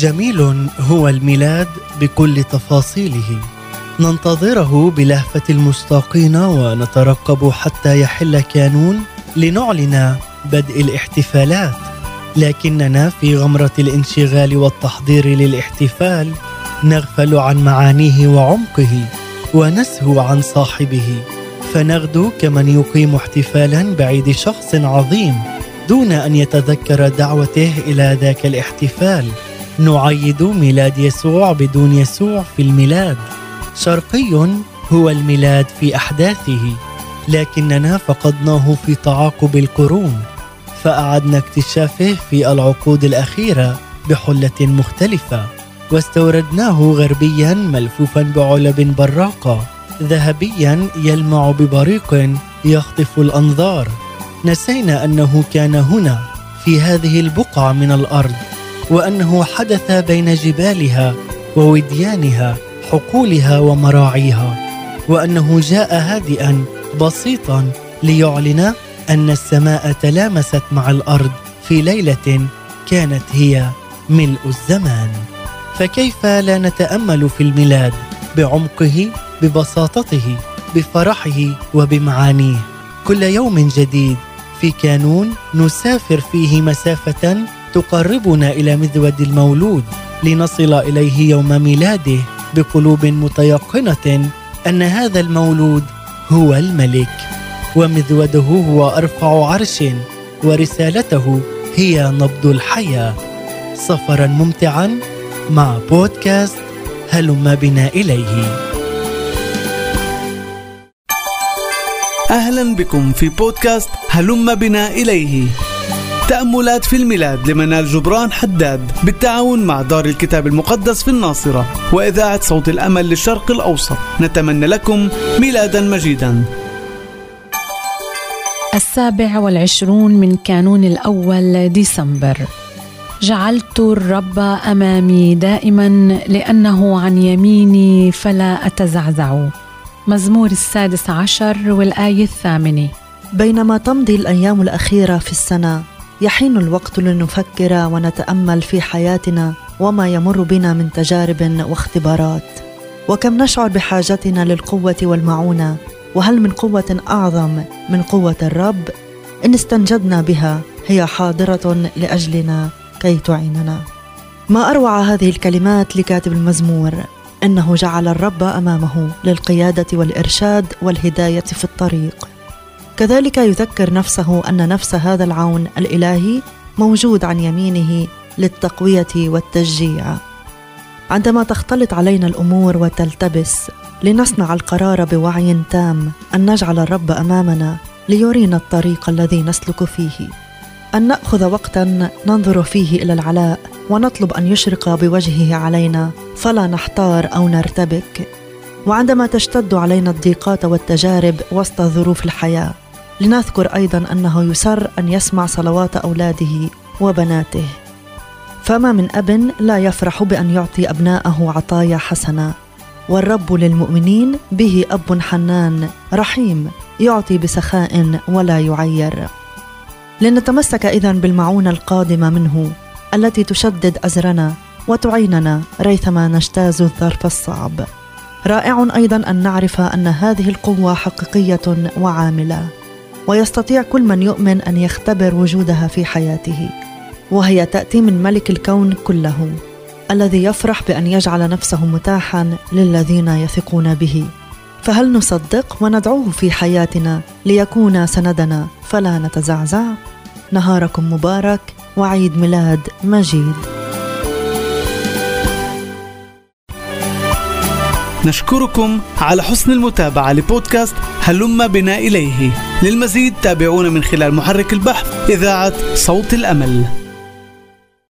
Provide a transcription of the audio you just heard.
جميل هو الميلاد بكل تفاصيله. ننتظره بلهفة المشتاقين ونترقب حتى يحل كانون لنعلن بدء الاحتفالات. لكننا في غمرة الانشغال والتحضير للاحتفال نغفل عن معانيه وعمقه ونسهو عن صاحبه. فنغدو كمن يقيم احتفالا بعيد شخص عظيم دون أن يتذكر دعوته إلى ذاك الاحتفال. نعيد ميلاد يسوع بدون يسوع في الميلاد. شرقي هو الميلاد في أحداثه لكننا فقدناه في تعاقب القرون فأعدنا اكتشافه في العقود الأخيرة بحلة مختلفة واستوردناه غربيا ملفوفا بعلب براقة ذهبيا يلمع ببريق يخطف الأنظار. نسينا أنه كان هنا في هذه البقعة من الأرض. وأنه حدث بين جبالها ووديانها حقولها ومراعيها وأنه جاء هادئا بسيطا ليعلن أن السماء تلامست مع الأرض في ليلة كانت هي ملء الزمان. فكيف لا نتأمل في الميلاد بعمقه ببساطته بفرحه وبمعانيه؟ كل يوم جديد في كانون نسافر فيه مسافة تقربنا إلى مذود المولود لنصل إليه يوم ميلاده بقلوب متيقنة أن هذا المولود هو الملك ومذوده هو أرفع عرش ورسالته هي نبض الحياة. سفرا ممتعا مع بودكاست هلم بنا إليه. أهلا بكم في بودكاست هلم بنا إليه. تأملات في الميلاد لمنال جبران حداد بالتعاون مع دار الكتاب المقدس في الناصرة وإذاعة صوت الأمل للشرق الأوسط. نتمنى لكم ميلادا مجيدا. السابع والعشرون من كانون الأول ديسمبر. جعلت الرب أمامي دائما لأنه عن يميني فلا أتزعزع. مزمور السادس عشر والآية الثامنة. بينما تمضي الأيام الأخيرة في السنة يحين الوقت لنفكر ونتأمل في حياتنا وما يمر بنا من تجارب واختبارات. وكم نشعر بحاجتنا للقوة والمعونة؟ وهل من قوة أعظم من قوة الرب؟ إن استنجدنا بها هي حاضرة لأجلنا كي تعيننا. ما أروع هذه الكلمات لكاتب المزمور؟ إنه جعل الرب أمامه للقيادة والإرشاد والهداية في الطريق. كذلك يذكر نفسه أن نفس هذا العون الإلهي موجود عن يمينه للتقوية والتشجيع. عندما تختلط علينا الأمور وتلتبس لنصنع القرار بوعي تام أن نجعل الرب أمامنا ليرينا الطريق الذي نسلك فيه. أن نأخذ وقتا ننظر فيه إلى العلاء ونطلب أن يشرق بوجهه علينا فلا نحتار أو نرتبك. وعندما تشتد علينا الضيقات والتجارب وسط ظروف الحياة لنذكر أيضا أنه يسر أن يسمع صلوات أولاده وبناته. فما من أب لا يفرح بأن يعطي أبناءه عطايا حسنة. والرب للمؤمنين به أب حنان رحيم يعطي بسخاء ولا يعير. لنتمسك اذا بالمعونة القادمة منه التي تشدد أزرنا وتعيننا ريثما نجتاز الظرف الصعب. رائع أيضا أن نعرف أن هذه القوة حقيقية وعاملة. ويستطيع كل من يؤمن أن يختبر وجودها في حياته وهي تأتي من ملك الكون كله الذي يفرح بأن يجعل نفسه متاحا للذين يثقون به. فهل نصدق وندعوه في حياتنا ليكون سندنا؟ فلا نتزعزع. نهاركم مبارك وعيد ميلاد مجيد. نشكركم على حسن المتابعة لبودكاست هلم بنا إليه. للمزيد تابعونا من خلال محرك البحث إذاعة صوت الأمل.